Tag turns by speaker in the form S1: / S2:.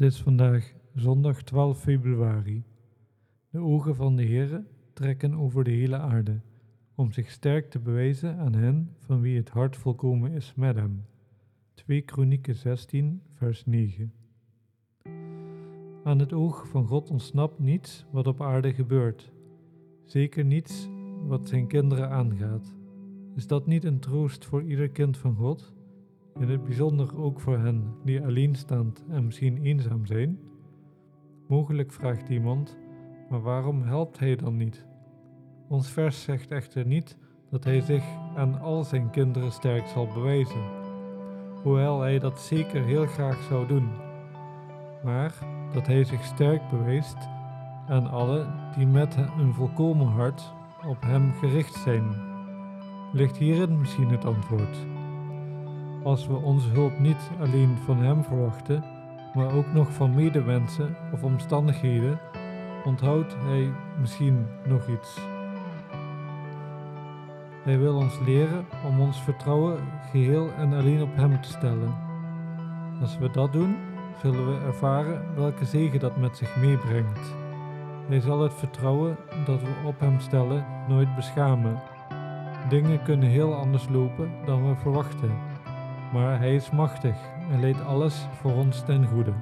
S1: Het is vandaag zondag 12 februari. De ogen van de Heere trekken over de hele aarde, om zich sterk te bewijzen aan hen van wie het hart volkomen is met hem. 2 Kronieken 16, vers 9. Aan het oog van God ontsnapt niets wat op aarde gebeurt, zeker niets wat zijn kinderen aangaat. Is dat niet een troost voor ieder kind van God? In het bijzonder ook voor hen die alleenstaand en misschien eenzaam zijn? Mogelijk vraagt iemand, maar waarom helpt hij dan niet? Ons vers zegt echter niet dat hij zich aan al zijn kinderen sterk zal bewijzen, hoewel hij dat zeker heel graag zou doen, maar dat hij zich sterk bewijst aan alle die met een volkomen hart op hem gericht zijn. Ligt hierin misschien het antwoord? Als we onze hulp niet alleen van Hem verwachten, maar ook nog van medewensen of omstandigheden, onthoudt Hij misschien nog iets. Hij wil ons leren om ons vertrouwen geheel en alleen op Hem te stellen. Als we dat doen, zullen we ervaren welke zegen dat met zich meebrengt. Hij zal het vertrouwen dat we op Hem stellen nooit beschamen. Dingen kunnen heel anders lopen dan we verwachten maar Hij is machtig en leidt alles voor ons ten goede.